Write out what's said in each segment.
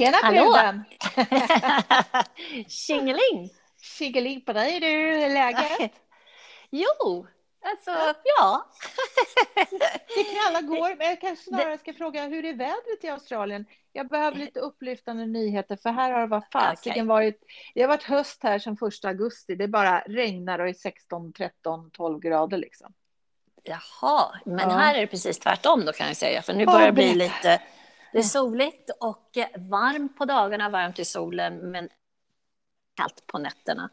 Tjena Hallå! bruden! Tjingeling! Tjingeling på dig du, hur är läget? Jo, alltså ja. Det knallar går, men jag kanske snarare ska fråga hur är vädret i Australien? Jag behöver lite upplyftande nyheter för här har det varit fasiken Okej. varit, det har varit höst här sedan första augusti, det bara regnar och är 16, 13, 12 grader liksom. Jaha, men Ja. här är det precis tvärtom då kan jag säga. För nu Ja, börjar det bli lite... Det är soligt och eh, varmt på dagarna, varmt i solen, men kallt på nätterna.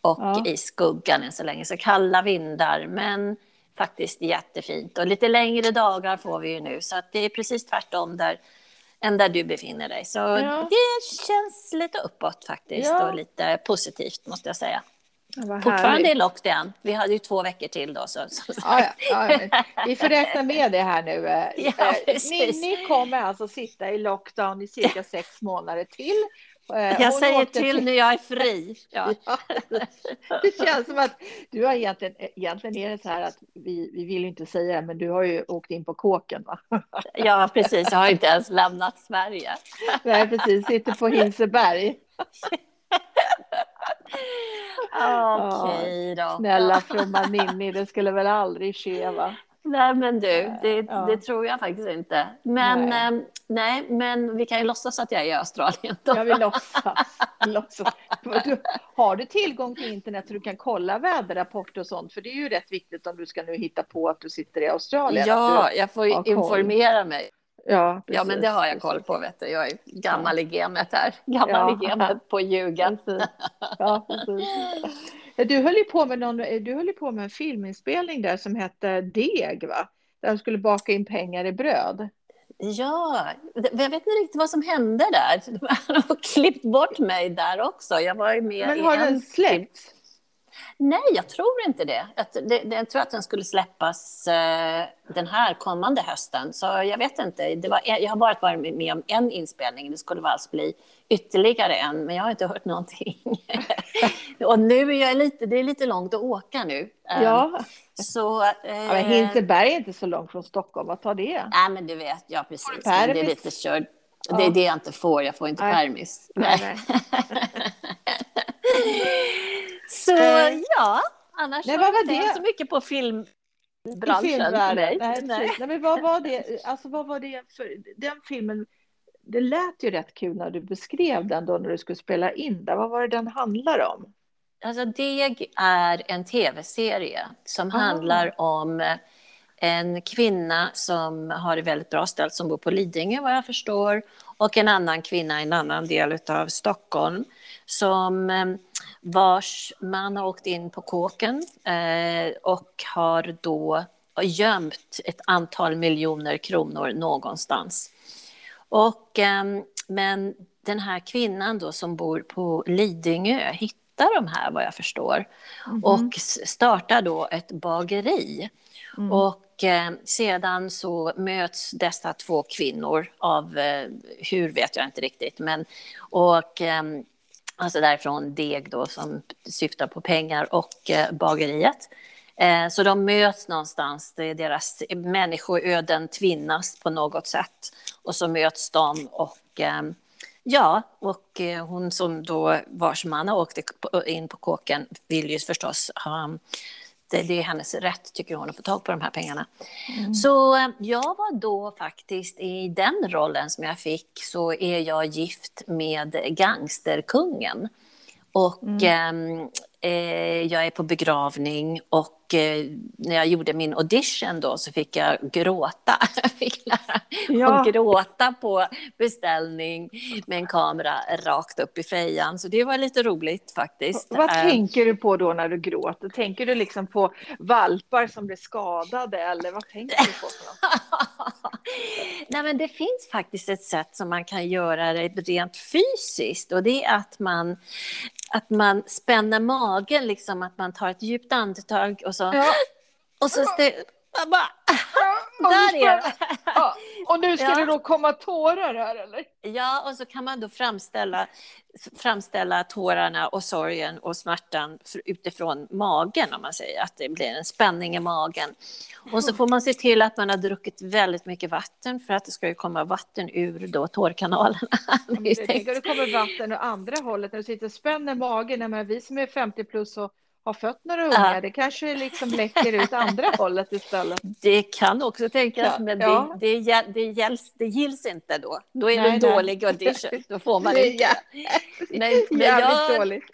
Och Ja. i skuggan än så länge. Så kalla vindar, men faktiskt jättefint. Och lite längre dagar får vi ju nu, så att det är precis tvärtom där, än där du befinner dig. Så Ja. det känns lite uppåt faktiskt Ja. och lite positivt måste jag säga. Ja, Fortfarande är lockdown. Vi hade ju två veckor till då. Så, Ja, ja, vi får räkna med det här nu. eh. Eh, ni, ni kommer alltså sitta i lockdown i cirka sex månader till. Eh, jag säger åkte till när jag är fri. Det känns som att du har egentligen, egentligen är det så här att vi, vi vill inte säga det, men du har ju åkt in på kåken va? ja, precis. Jag har inte ens lämnat Sverige. Nej, precis, sitter på Hinseberg. Okej då. Snälla fromma Ninni, det skulle väl aldrig ske va? Nej, men du, det, Ja. det tror jag faktiskt inte. Men Nej. nej. nej, men vi kan ju låtsas att jag är i Australien. Då. Jag vill låtsas. låtsas. Du, har du tillgång till internet så du kan kolla väderrapporter och sånt? För det är ju rätt viktigt om du ska nu hitta på att du sitter i Australien. Ja, jag får informera mig. Ja, Ja, men precis, det har jag koll precis. på. Vet du. Jag är gammal i gamet här. Gammal Ja. i gamet på ljuga. Precis. Ja, precis. Du höll ju på med, någon, du höll på med en filminspelning där som hette Deg, va? Där de skulle baka in pengar i bröd. Ja, jag vet inte riktigt vad som hände där. De har klippt bort mig där också. Jag var med Men i har en den släppts? Nej, jag tror inte det. Jag tror att den skulle släppas eh, den här kommande hösten. Så jag vet inte. Det var, jag har bara varit med om en inspelning. Det skulle alltså bli ytterligare en, men jag har inte hört någonting. Och nu är jag lite, det är lite långt att åka nu. Eh, Ja. Så... Eh, ja men Hinseberg är inte så långt från Stockholm. Vad tar det? Nej, men du vet, ja precis. Det är lite kört. Ja. Det är det jag inte får. Jag får inte Nej. permis. Nej, Nej. Så Eh, ja, annars nej, har var inte så mycket på film branschen. Nej, Nej. Nej, men vad var det? Alltså, vad var det för den filmen? Det lät ju rätt kul när du beskrev den då när du skulle spela in den. Vad var det den handlar om? Alltså, Deg är en tv-serie som Ah. handlar om en kvinna som har det väldigt bra ställt som bor på Lidingö vad jag förstår och en annan kvinna i en annan del av Stockholm som eh, vars man har åkt in på kåken eh, och har då gömt ett antal miljoner kronor någonstans. Och, ehm, men den här kvinnan då som bor på Lidingö hittar de här vad jag förstår och s- startar då ett bageri. Mm. Och eh, sedan så möts dessa två kvinnor av, eh, hur vet jag inte riktigt, men och eh, alltså därifrån deg då som syftar på pengar och eh, bageriet. Eh, så de möts någonstans, det är deras människoöden tvinnas på något sätt. Och så möts de och ja, och hon som då vars man har åkt in på kåken vill ju förstås ha det, det är hennes rätt, tycker hon, att få tag på de här pengarna. Så eh, jag var då faktiskt i den rollen som jag fick så är jag gift med gangsterkungen. Och ehm, eh, jag är på begravning och eh, när jag gjorde min audition då så fick jag gråta. Jag fick lära Ja. och gråta på beställning med en kamera rakt upp i fejan. Så det var lite roligt faktiskt. Vad Eh, tänker du på då när du gråter? Tänker du liksom på valpar som blir skadade eller vad tänker du på? Nej, men det finns faktiskt ett sätt som man kan göra det rent fysiskt och det är att man, att man spänner magen, liksom att man tar ett djupt andetag och så, Ja, och så, stä- Jag bara, där är det. Ja, och nu ska Ja. det då komma tårar här eller? Ja, och så kan man då framställa, framställa tårarna och sorgen och smärtan utifrån magen, om man säger att det blir en spänning i magen. Och så får man se till att man har druckit väldigt mycket vatten för att det ska ju komma vatten ur då tårkanalerna. Det tänker det kommer vatten åt andra hållet när du sitter och spänner magen. Jag menar, vi som är 50 plus och har fött några ungar, Ja. det kanske liksom läcker ut andra hållet istället. Det kan också tänkas, Ja, men ja. det, det, det, gälls, det gills inte då. Då är Nej, det nej. dålig audition. Då får man inte. Men, men jag, dåligt.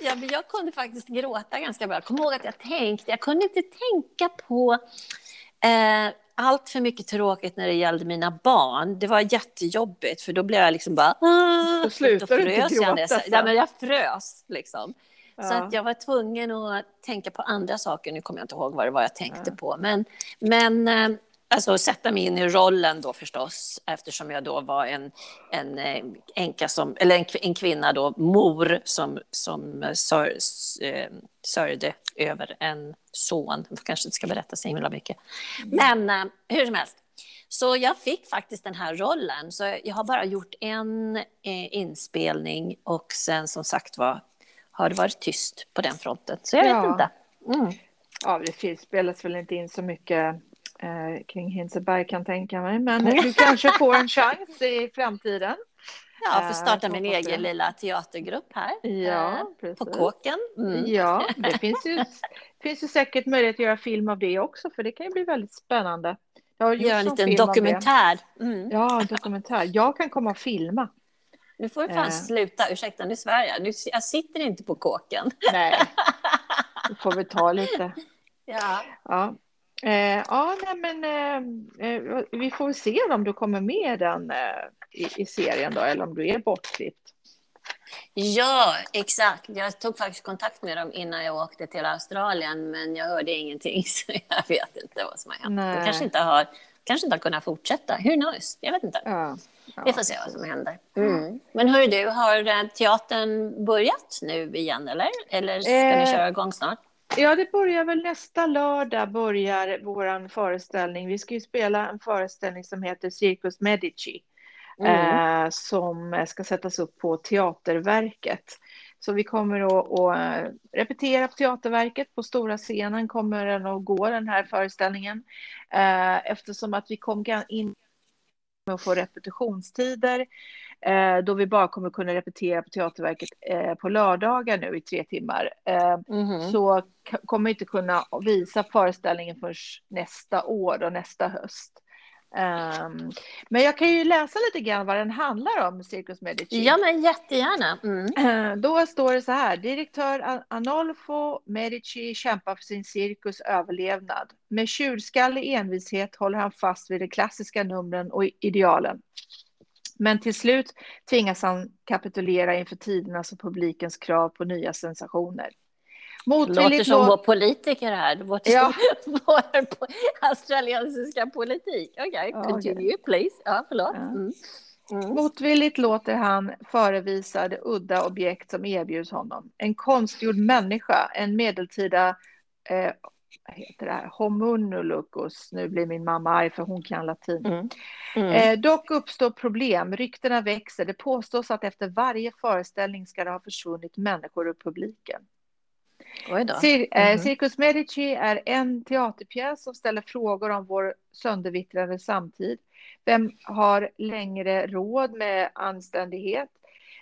Ja, men jag kunde faktiskt gråta ganska bra. Jag kommer ihåg att jag tänkte, jag kunde inte tänka på eh, allt för mycket tråkigt när det gällde mina barn. Det var jättejobbigt för då blev jag liksom bara... "Ah", Då slutar då du inte jag gråta. Ja, men jag frös liksom. Så Ja. att jag var tvungen att tänka på andra saker. Nu kommer jag inte ihåg vad det var jag tänkte Ja. på. Men, men eh, alltså sätta mig in i rollen då förstås. Eftersom jag då var en, en eh, änka som, eller en, en kvinna då, mor som, som eh, sör, sörjde över en son. Jag kanske inte ska berätta så himla mycket. Men eh, hur som helst. Så jag fick faktiskt den här rollen. Så jag har bara gjort en inspelning och sen som sagt var har det varit tyst på den fronten. Så jag Ja. vet inte. Mm. Ja, det finns- spelas väl inte in så mycket eh, kring Hinseberg kan tänka mig, men du kanske får en chans i framtiden. Ja, Eh, får starta min hoppas egen det. lilla teatergrupp här Ja, eh, precis. på Kåken. Mm. Ja, det finns ju, finns ju säkert möjlighet att göra film av det också, för det kan ju bli väldigt spännande. Jag har gjort Gör en liten dokumentär. Mm. Ja, en dokumentär. Jag kan komma och filma. Nu får du fan Eh. sluta, ursäkta nu svär jag. Nu, jag sitter inte på Kåken. Nej, det får vi ta lite. Ja. Ja, eh, ja nej, men eh, eh, vi får se om du kommer med den eh, i, i serien då, eller om du är bortklippt. ja, exakt. Jag tog faktiskt kontakt med dem innan jag åkte till Australien men jag hörde ingenting så jag vet inte vad som har hänt. Nej. De kanske inte har, kanske inte har kunnat fortsätta. Who knows? Jag vet inte. Ja, Vi får se vad som händer. Mm. Men hör du, har eh, teatern börjat nu igen eller? Eller ska ni Eh, köra igång snart? Ja, det börjar väl nästa lördag börjar våran föreställning. Vi ska ju spela en föreställning som heter Circus Medici. Mm. eh, som ska sättas upp på Teaterverket. Så vi kommer att, att eh, repetera på Teaterverket. På stora scenen kommer den att gå, den här föreställningen. Eh, eftersom att vi kom in med att få repetitionstider eh, då vi bara kommer kunna repetera på Teaterverket eh, på lördagar nu i tre timmar. Eh, Mhm. så kommer vi inte kunna visa föreställningen förrän nästa år och nästa höst. Ehm, men jag kan ju läsa lite grann vad den handlar om, Circus Medici. Ja, men jättegärna. Mm. Eh, Då står det så här, direktör An- Anolfo Medici kämpar för sin cirkus överlevnad. Med tjurskallig envishet håller han fast vid de klassiska numren och idealen. Men till slut tvingas han kapitulera inför tidernas och publikens krav på nya sensationer. Låter Motvilligt som lå- vår politiker här. Vår, Ja. vår australiensiska politik. Okej, Ja, continue please. Ja, förlåt. Ja. Mm. Mm. Motvilligt låter han förevisa det udda objekt som erbjuds honom. En konstgjord människa, en medeltida eh, vad heter det här? homunculus. Nu blir min mamma arg för hon kan latin. Mm. Mm. Eh, dock uppstår problem, ryktena växer. Det påstås att efter varje föreställning ska det ha försvunnit människor ur publiken. Cir eh, Mhm. Circus Medici är en teaterpjäs som ställer frågor om vår söndervittrande samtid. Vem har längre råd med anständighet?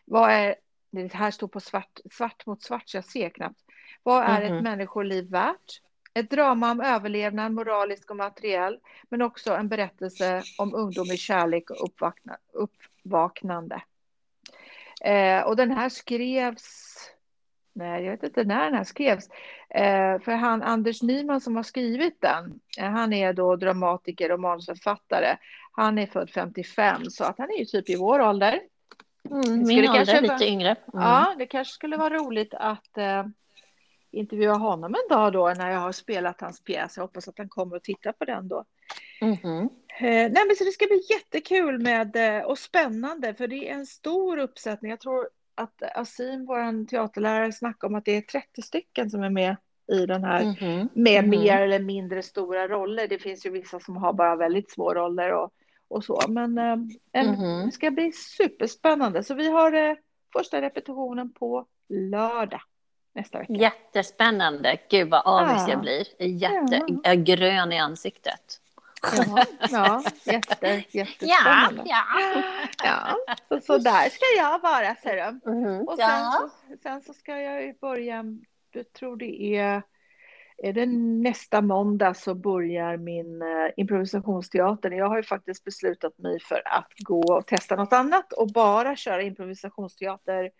Vad är, det här står på svart, svart mot svart, så jag ser knappt. Vad är Mhm. ett människoliv värt? Ett drama om överlevnad, moralisk och materiell, men också en berättelse om ungdomlig kärlek och uppvakna, uppvaknande. Eh, och den här skrevs Nej, jag vet inte när den här skrevs. Eh, för han Anders Nyman som har skrivit den, eh, han är då dramatiker och manusförfattare. Han är född 55, så att han är ju typ i vår ålder. Mm, skulle min ålder kanske vara- lite yngre. Mm. Ja, det kanske skulle vara roligt att eh, intervjua honom en dag då när jag har spelat hans pjäs. Jag hoppas att han kommer och tittar på den då. Mhm. Eh, nej, men så det ska bli jättekul med, eh, och spännande för det är en stor uppsättning. Jag tror att Asim, vår teaterlärare, snackade om att det är 30 stycken som är med i den här mm-hmm. med mm-hmm. mer eller mindre stora roller. Det finns ju vissa som har bara väldigt små roller och, och så. Men eh, en, mm-hmm. det ska bli superspännande. Så vi har eh, första repetitionen på lördag nästa vecka. Jättespännande. Gud vad avis ja. jag blir. Jätte, ja. I ansiktet. Ja, ja jätte, jättespännande. Ja, ja. ja. Så, så där ska jag vara, ser du. Mm, och sen, ja. så, sen så ska jag börja, jag tror det är, är det nästa måndag så börjar min uh, improvisationsteater. Jag har ju faktiskt beslutat mig för att gå och testa något annat och bara köra improvisationsteater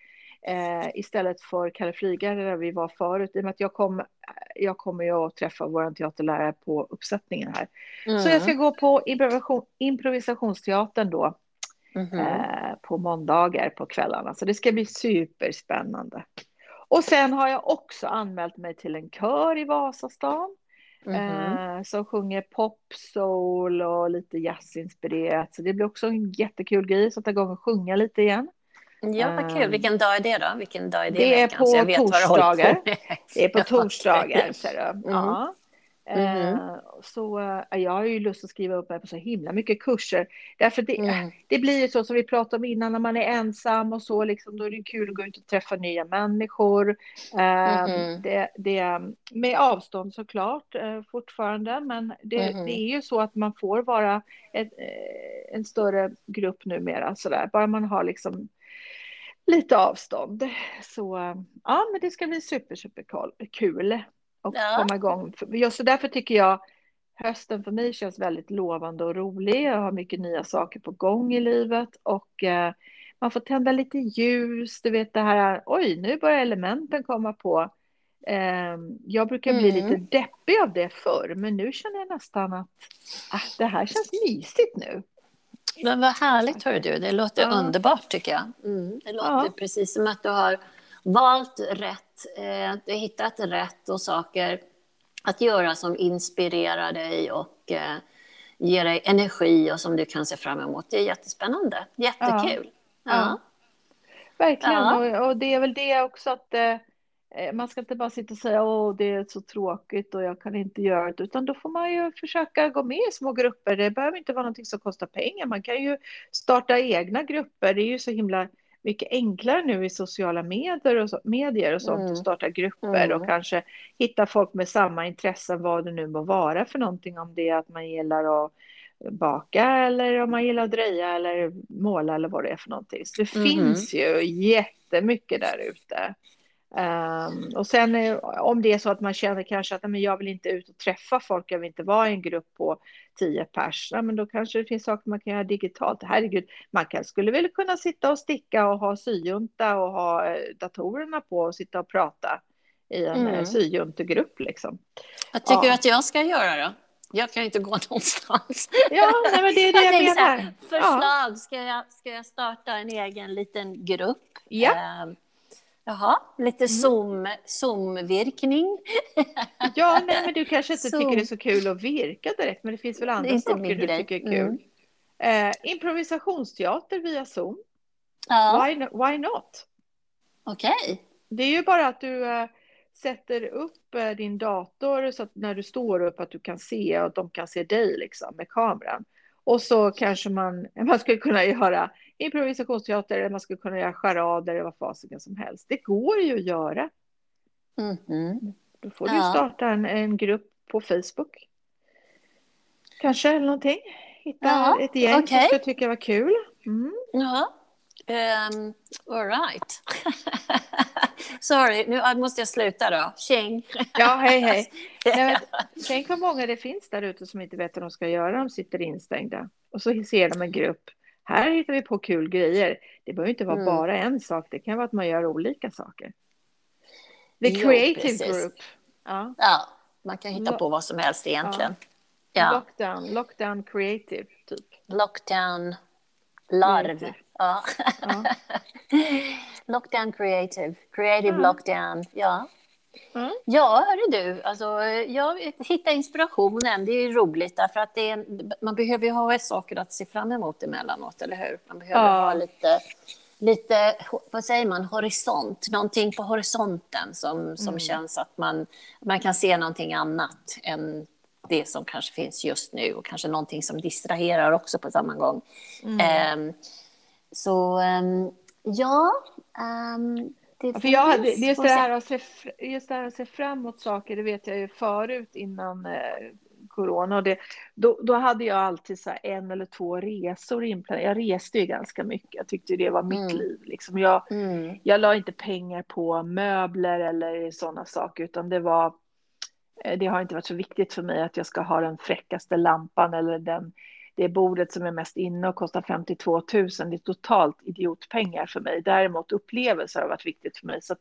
eh, istället för Kalle Flygare där vi var förut. I och med att jag, kom, jag kommer ju att träffa vår teaterlärare på uppsättningen här. Mm. Så jag ska gå på improvisation, improvisationsteatern då. Mm. Eh, på måndagar på kvällarna. Så det ska bli superspännande. Och sen har jag också anmält mig till en kör i Vasastan. Mm. Eh, som sjunger pop, soul och lite jazzinspirerat. Så det blir också en jättekul grej att sätta igång och sjunga lite igen. Ja, vad kul. Ehm, Vilken dag är det då? Vilken dag är det, det är på torsdagar. Det är på torsdagar. Så mm. Ja. Mm. Uh, så uh, jag har ju lust att skriva upp mig på så himla mycket kurser. Därför det, mm. det blir ju så som vi pratade om innan när man är ensam och så, liksom, då är det kul att gå ut och träffa nya människor. Uh, mm. det, det, med avstånd såklart uh, fortfarande, men det, mm. det, är ju så att man får vara ett, en större grupp numera, så där. bara man har liksom lite avstånd. Så ja, men det ska bli super, super kul att ja. komma igång. Ja, så därför tycker jag hösten för mig känns väldigt lovande och rolig. Jag har mycket nya saker på gång i livet och eh, man får tända lite ljus. Du vet det här, oj, nu börjar elementen komma på. Eh, jag brukar bli mm. lite deppig av det förr, men nu känner jag nästan att ah, det här känns mysigt nu. Men vad härligt, hör du. Det låter ja. underbart, tycker jag. Mm. Det låter ja. precis som att du har valt rätt, eh, du har hittat rätt och saker att göra som inspirerar dig och eh, ger dig energi och som du kan se fram emot. Det är jättespännande, jättekul. Ja. ja. Verkligen, och, och, det är väl det också att eh, man ska inte bara sitta och säga åh det är så tråkigt och jag kan inte göra det, utan då får man ju försöka gå med i små grupper. Det behöver inte vara någonting som kostar pengar. Man kan ju starta egna grupper. Det är ju så himla mycket enklare nu i sociala medier och, så, medier och sånt mm. att starta grupper mm. och kanske hitta folk med samma intressen, vad det nu må vara för någonting, om det är att man gillar att baka eller om man gillar att dreja eller måla eller vad det är för någonting. Så det mm. finns ju jättemycket där ute. Um, och sen eh, om det är så att man känner kanske att men jag vill inte ut och träffa folk, jag vill inte vara i en grupp på tio pers, ja, men då kanske det finns saker man kan göra digitalt. Herregud, man kan, skulle väl kunna sitta och sticka och ha syjunta och ha eh, datorerna på och sitta och prata i en eh, mm. syjuntegrupp liksom. Vad tycker ja. du att jag ska göra då? Jag kan inte gå någonstans. Ja, nej, men det är det jag, jag menar. förslag, ja. ska, jag, ska jag starta en egen liten grupp? Ja. Um, Jaha, lite zoom, zoom-virkning. ja, nej, men du kanske inte zoom. tycker det är så kul att virka direkt, men det finns väl andra saker du tycker är kul. Mm. Eh, improvisationsteater via zoom. Ja. Why, why not? Okej. Okay. Det är ju bara att du eh, sätter upp eh, din dator så att när du står upp att du kan se och de kan se dig liksom med kameran. Och så kanske man, man skulle kunna göra improvisationsteater eller man skulle kunna göra charader eller vad fasiken som helst. Det går ju att göra. Mm -hmm. Då får du ja. starta en, en grupp på Facebook. Kanske eller någonting. Hitta ja, ett gäng okay. som ska tycka var kul. Mm. Ja. Um, all right. Sorry, nu måste jag sluta då. Tjing. ja, hej, hej. Nej, tänk hur många det finns där ute som inte vet vad de ska göra. De sitter instängda. Och så ser de en grupp. Här hittar vi på kul grejer. Det behöver inte vara mm. bara en sak. Det kan vara att man gör olika saker. The creative jo, group. Ja. ja, man kan hitta på vad som helst egentligen. Ja. ja. Lockdown, lockdown creative, typ. Lockdown larv. Ja. ja. lockdown creative, creative lockdown, ja. Mm. Ja, hörru du, alltså, jag hitta inspirationen, det är roligt därför att är, man behöver ju ha saker att se fram emot emellanåt, eller hur? Man behöver ja. ha lite, lite, vad säger man, horisont, någonting på horisonten som, som Mm. känns att man, man kan se någonting annat än det som kanske finns just nu och kanske någonting som distraherar också på samma gång. Mm. Ehm, så ehm, ja, ehm, det För jag, är just, det här att se, just det här att se fram emot saker, det vet jag ju förut innan eh, corona. Och det, då, då hade jag alltid så en eller två resor inplanerade. Jag reste ju ganska mycket. Jag tyckte det var mitt Mm. liv. Liksom jag, Mm, jag la inte pengar på möbler eller sådana saker, utan det var eh, det har inte varit så viktigt för mig att jag ska ha den fräckaste lampan eller den, det bordet som är mest inne och kostar 52 000. Det är totalt idiotpengar för mig. Däremot upplevelser har varit viktigt för mig. Så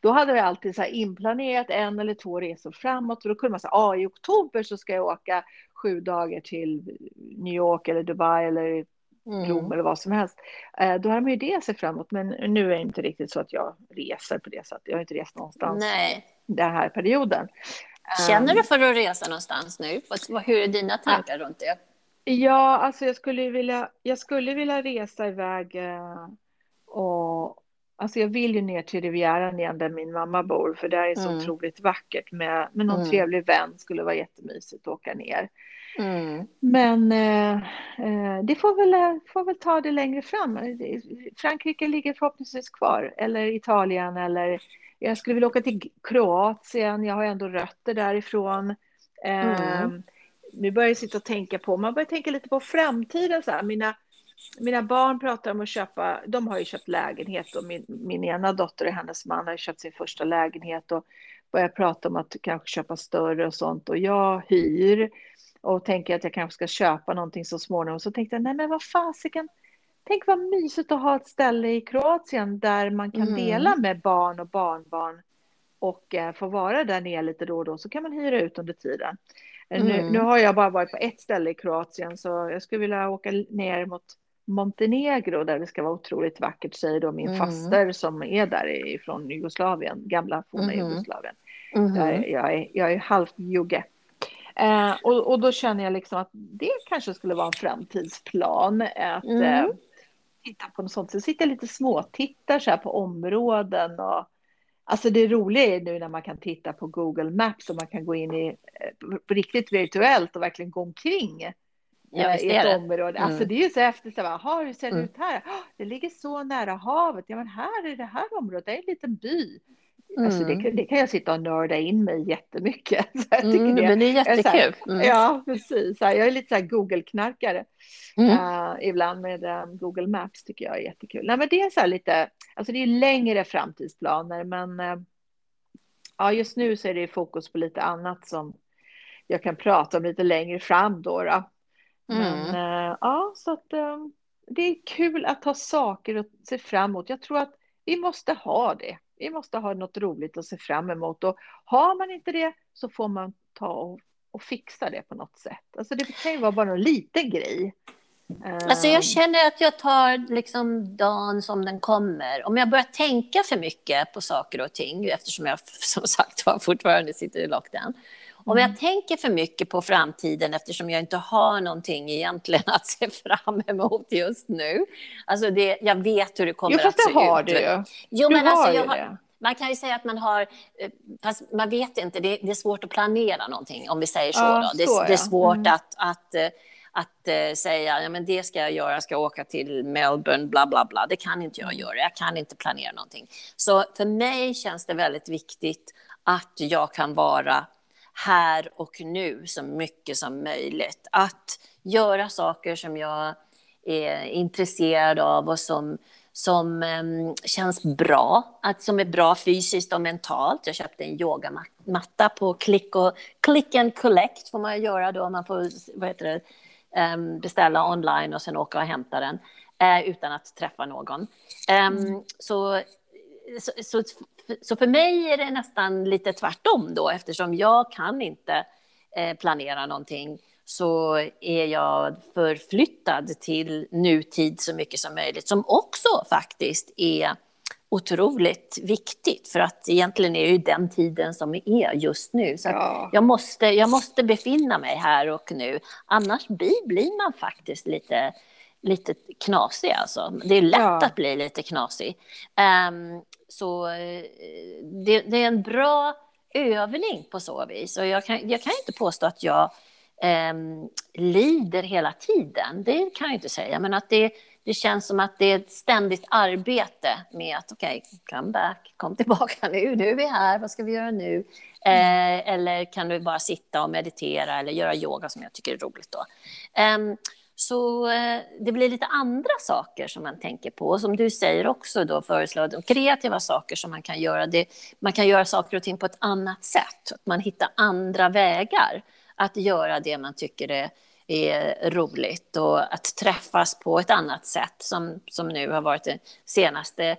då hade jag alltid så inplanerat en eller två resor framåt. Och då kunde man säga, ah, i oktober så ska jag åka sju dagar till New York eller Dubai eller Rom mm, eller vad som helst. Eh, Då har man ju det att se framåt. Men nu är det inte riktigt så att jag reser på det sättet. Jag har inte rest någonstans nej. den här perioden. Känner Ehm, du för att resa någonstans nu? Hur är dina tankar runt det? Ja, alltså jag skulle vilja, jag skulle vilja resa iväg eh, och alltså jag vill ju ner till Rivieran igen där min mamma bor för där är så Mm. otroligt vackert med, med någon Mm. trevlig vän skulle vara jättemysigt att åka ner. Mm. Men eh, eh, det får väl, får väl ta det längre fram. Frankrike ligger förhoppningsvis kvar eller Italien eller jag skulle vilja åka till Kroatien. Jag har ändå rötter därifrån. Eh, Mm. Nu börjar jag sitta och tänka på, man börjar tänka lite på framtiden. Så här. Mina, mina barn pratar om att köpa, de har ju köpt lägenhet och min, min ena dotter och hennes man har ju köpt sin första lägenhet och börjar prata om att kanske köpa större och sånt och jag hyr och tänker att jag kanske ska köpa någonting så småningom. Så tänkte jag, nej men vad fasiken, tänk vad mysigt att ha ett ställe i Kroatien där man kan Mm. dela med barn och barnbarn och eh, få vara där nere lite då och då så kan man hyra ut under tiden. Eh, Nu, Mm. nu har jag bara varit på ett ställe i Kroatien så jag skulle vilja åka ner mot Montenegro där det ska vara otroligt vackert säger då min Mm. faster som är där från Jugoslavien, gamla forna Mhm. Jugoslavien. Mhm. Där jag, är, jag är halvt jugge. Eh, och, och då känner jag liksom att det kanske skulle vara en framtidsplan. Att Mm. eh, titta på något sånt. Så sitter jag lite småtittar så här på områden. Och, alltså det roliga är nu när man kan titta på Google Maps och man kan gå in i eh, riktigt virtuellt och verkligen gå omkring. Ja, eh, visst i ett det. område. Mm. Alltså det är ju så häftigt. Så här, "Jaha, hur ser det Mm. ut här? "Ah, Det ligger så nära havet. Ja, men här är det här området. Det är en liten by. Alltså det, Mm. kan- det kan jag sitta och nörda in mig jättemycket. Så jag tycker Mm, det, men det är är så här- jättekul. Mm. Ja, precis. Jag är lite så Google-knarkare Mm. eh, ibland med eh, Google Maps tycker jag är jättekul. Nej, men det är så lite, alltså det är längre framtidsplaner, men eh, ja, just nu så är det fokus på lite annat som jag kan prata om lite längre fram då. då. Men Mm. eh, ja, så att det är kul att ha saker att se fram emot. Jag tror att vi måste ha det. Vi måste ha något roligt att se fram emot och har man inte det så får man ta och, och fixa det på något sätt. Alltså det kan ju vara bara en liten grej. Alltså Eh, jag känner att jag tar liksom dagen som den kommer. Om jag börjar tänka för mycket på saker och ting, eftersom jag som sagt var fortfarande sitter i lockdown. Om Mm. jag tänker för mycket på framtiden eftersom jag inte har någonting egentligen att se fram emot just nu. Alltså det, jag vet hur det kommer Jo, fast att se det har ut. du ju. Jo, Du men har alltså, jag har, det. man kan ju säga att man har, eh, fast man vet inte, det, det är svårt att planera någonting om vi säger så. Ja. Det, så, det är svårt Mm. att, att, eh, att eh, säga, ja men det ska jag göra, jag ska åka till Melbourne, bla bla bla. Det kan inte jag Mm. göra, jag kan inte planera någonting. Så för mig känns det väldigt viktigt att jag kan vara här och nu så mycket som möjligt. Att göra saker som jag är intresserad av och som, som um, känns bra, att, som är bra fysiskt och mentalt. Jag köpte en yogamatta på click, och, click and collect får man göra då, man får vad heter det, um, beställa online och sen åka och hämta den Uh, utan att träffa någon. Em, så, så, så, så för mig är det nästan lite tvärtom då eftersom jag kan inte eh, planera någonting så är jag förflyttad till nutid så mycket som möjligt som också faktiskt är otroligt viktigt för att egentligen är det ju den tiden som är just nu. Så Ja. jag, måste, jag måste befinna mig här och nu annars blir, man faktiskt lite lite knasig alltså. Det är lätt Ja. att bli lite knasig. Ehm, så eh, det, det är en bra övning på så vis. Och jag kan, jag kan inte påstå att jag eh, lider hela tiden. Det kan jag inte säga. Men att det, det känns som att det är ett ständigt arbete med att okej, come back, kom tillbaka nu, nu är vi här, vad ska vi göra nu? Eh, eller kan du bara sitta och meditera eller göra yoga som jag tycker är roligt då. Eh, så eh, det blir lite andra saker som man tänker på. Och som du säger också då föreslår de kreativa saker som man kan göra. Det, man kan göra saker och ting på ett annat sätt. Att man hittar andra vägar att göra det man tycker är, är roligt och att träffas på ett annat sätt som, som nu har varit det senaste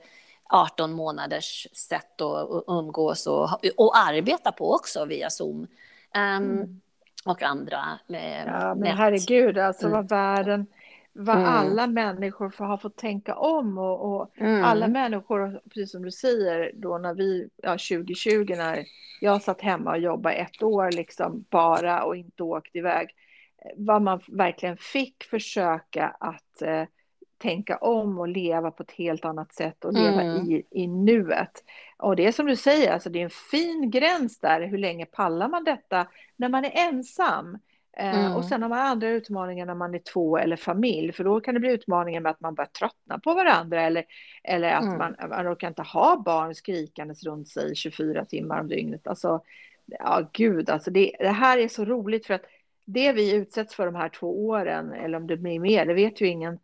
18 månaders sätt att umgås och, och arbeta på också via Zoom. Um, och andra eh, Ja, men nät. herregud, alltså Mm. vad världen, vad Mm. alla människor får, har fått tänka om och, och Mm. alla människor, precis som du säger, då när vi, ja 2020 när jag satt hemma och jobbade ett år liksom bara och inte åkt iväg, eh, vad man verkligen fick försöka att eh, tänka om och leva på ett helt annat sätt och leva Mm. i, i nuet. Och det är som du säger, alltså det är en fin gräns där, hur länge pallar man detta när man är ensam? Eh, Mm. Och sen har man andra utmaningar när man är två eller familj, för då kan det bli utmaningar med att man börjar tröttna på varandra eller, eller att Mm. man, man orkar inte ha barn skrikandes runt sig 24 timmar om dygnet. Alltså, ja gud, alltså det, det här är så roligt för att det vi utsätts för de här två åren, eller om det blir mer, det vet ju ingen.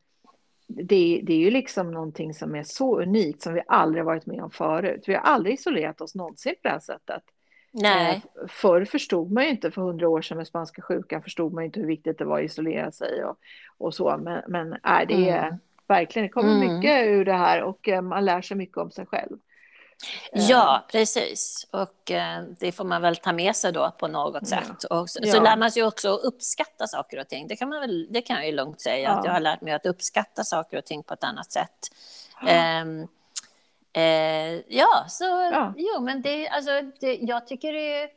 Det, det är ju liksom någonting som är så unikt som vi aldrig varit med om förut. Vi har aldrig isolerat oss någonsin på det här sättet. Nej. Eh, Förr förstod man ju inte, för hundra år sedan med spanska sjukan förstod man ju inte hur viktigt det var att isolera sig och, och så. Men, men äh, det är Mm. verkligen, det kommer Mm. mycket ur det här och eh, man lär sig mycket om sig själv. Eh, Ja, precis. Och eh, det får man väl ta med sig då på något Ja. sätt. Och så, Ja. så lär man sig också att uppskatta saker och ting. Det kan, man väl, det kan jag ju lugnt säga, Ja. att jag har lärt mig att uppskatta saker och ting på ett annat sätt. Ja. Ehm, eh, ja, så Ja. jo, men det, alltså, det, jag tycker det är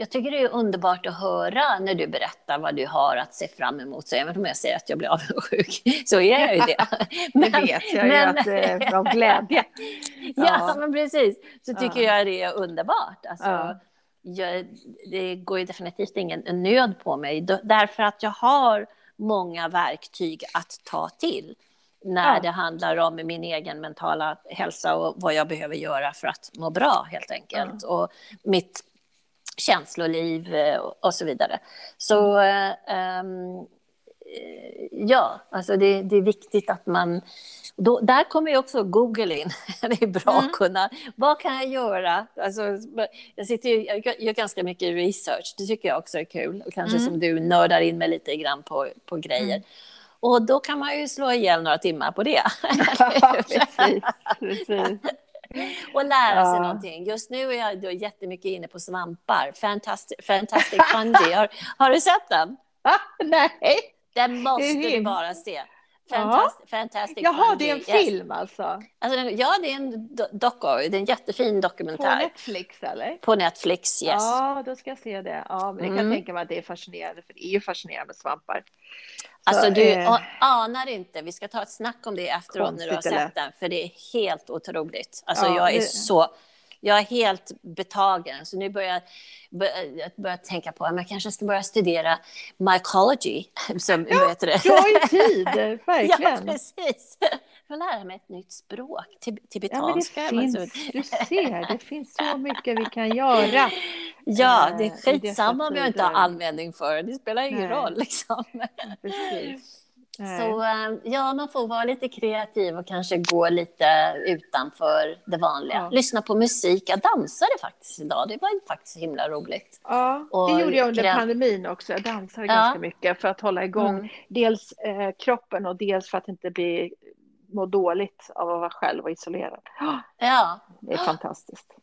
jag tycker det är underbart att höra när du berättar vad du har att se fram emot. Så även om jag säger att jag blir avundsjuk så är jag ju det. det vet jag ju men- att eh, av glädje. Ja, Ja. men precis. Så tycker Ja. jag det är underbart. Alltså, Ja. jag, det går ju definitivt ingen nöd på mig. Därför att jag har många verktyg att ta till. När Ja. det handlar om min egen mentala hälsa och vad jag behöver göra för att må bra helt enkelt. Och mitt känsloliv eh, och och så vidare. Så eh, ja, alltså det, det är viktigt att man... Då, där kommer ju också Google in. Det är bra Mm. att kunna... Vad kan jag göra? Alltså, jag, sitter ju, jag gör ganska mycket research. Det tycker jag också är kul. Och kanske Mm. som du nördar in mig lite grann på, på grejer. Mm. Och då kan man ju slå ihjäl några timmar på det. precis, precis. och lära sig Ja. någonting. Just nu är jag då jättemycket inne på svampar. Fantastic, Fantastic Fungi. Har, har du sett den? Ah, nej, Den måste du bara se. Fantastic, Fantastic jaha, Fungi. det är en Yes. film alltså? Alltså, den- ja, det är en do- doku. Det är en jättefin På dokumentär. Netflix eller? På Netflix, yes. Ja, då ska jag se det. Ja, men det kan jag Mm. tänka mig att det är fascinerande, för det är ju fascinerande med svampar. Alltså Så, du eh, anar inte. Vi ska ta ett snack om det efteråt när du har Konstigt, eller? sett den. För det är helt otroligt. Alltså Ja, jag är det- så... Jag är helt betagen. Så nu börjar bör- jag börjar tänka på att jag kanske ska börja studera mycology. Som, Ja, vet det? Du har ju tid, Ja, verkligen. precis. Jag lära mig ett nytt språk, tib- Ja, men det tibetanska. finns, du ser, det finns så mycket vi kan göra. Ja, eh, det är dessa skitsamma om jag inte har användning för det. Det spelar ingen Nej. roll. Liksom. Precis. Nej. Så eh, ja, man får vara lite kreativ och kanske gå lite utanför det vanliga. Ja. Lyssna på musik. Jag dansade faktiskt idag. Det var faktiskt himla roligt. Ja, Och det gjorde jag under pandemin också. Jag dansade Ja. ganska mycket för att hålla igång Mm. dels eh, kroppen och dels för att inte bli, må dåligt av att vara själv och isolerad. Ja. Det är fantastiskt.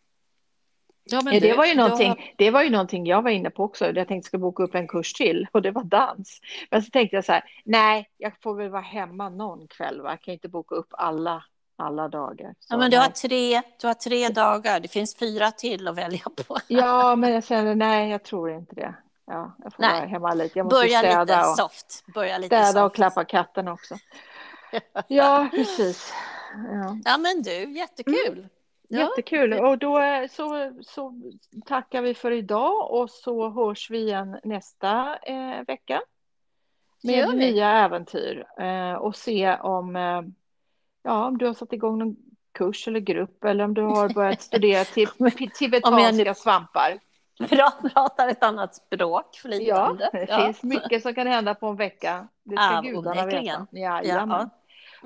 ja det, du, var ju du har- någonting, det var ju någonting jag var inne på också. Jag tänkte skulle boka upp en kurs till och det var dans. Men så tänkte jag så här, nej, jag får väl vara hemma någon kväll. Va? Jag kan inte boka upp alla, alla dagar. Så, Ja, men du har, tre, du har tre dagar. Det finns fyra till att välja på. ja, men jag känner nej, jag tror inte det. Ja, jag får Nej. vara hemma lite. Jag måste Börja städa lite och, soft. Börja lite städa och soft. klappa katten också. Ja, precis. Ja. ja, men du, jättekul. Mm. Jättekul. Och då så, så tackar vi för idag och så hörs vi igen nästa eh, vecka med nya äventyr eh, och se om, eh, ja, om du har satt igång någon kurs eller grupp eller om du har börjat studera till tibetanska svampar. Pratar ett annat språk flytande. Ja, det ja. finns mycket som kan hända på en vecka. Det ska ja, gudarna veta. Ja, ja.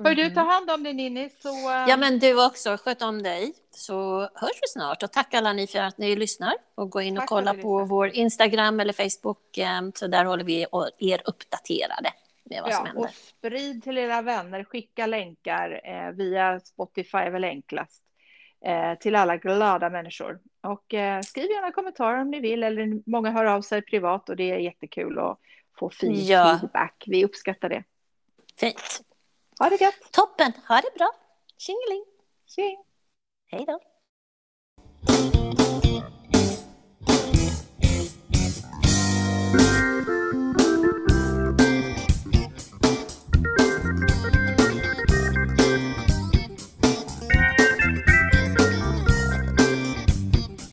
Hör du, ta hand om dig Ninni. Så. Ja, men du också. Sköt om dig. Så hörs vi snart. Och tack alla ni för att ni lyssnar. Och gå in och tack kolla på vår Instagram eller Facebook. Ehm, så där håller vi er uppdaterade med vad ja, som händer. Och sprid till era vänner. Skicka länkar eh, via Spotify är väl enklast. Eh, till alla glada människor. Och eh, skriv gärna kommentarer om ni vill. Eller många hör av sig privat och det är jättekul att få fin ja. feedback. Vi uppskattar det. Fint. Ha det gött! Toppen! Ha det bra! Tjingeling! Tjing! Hej då!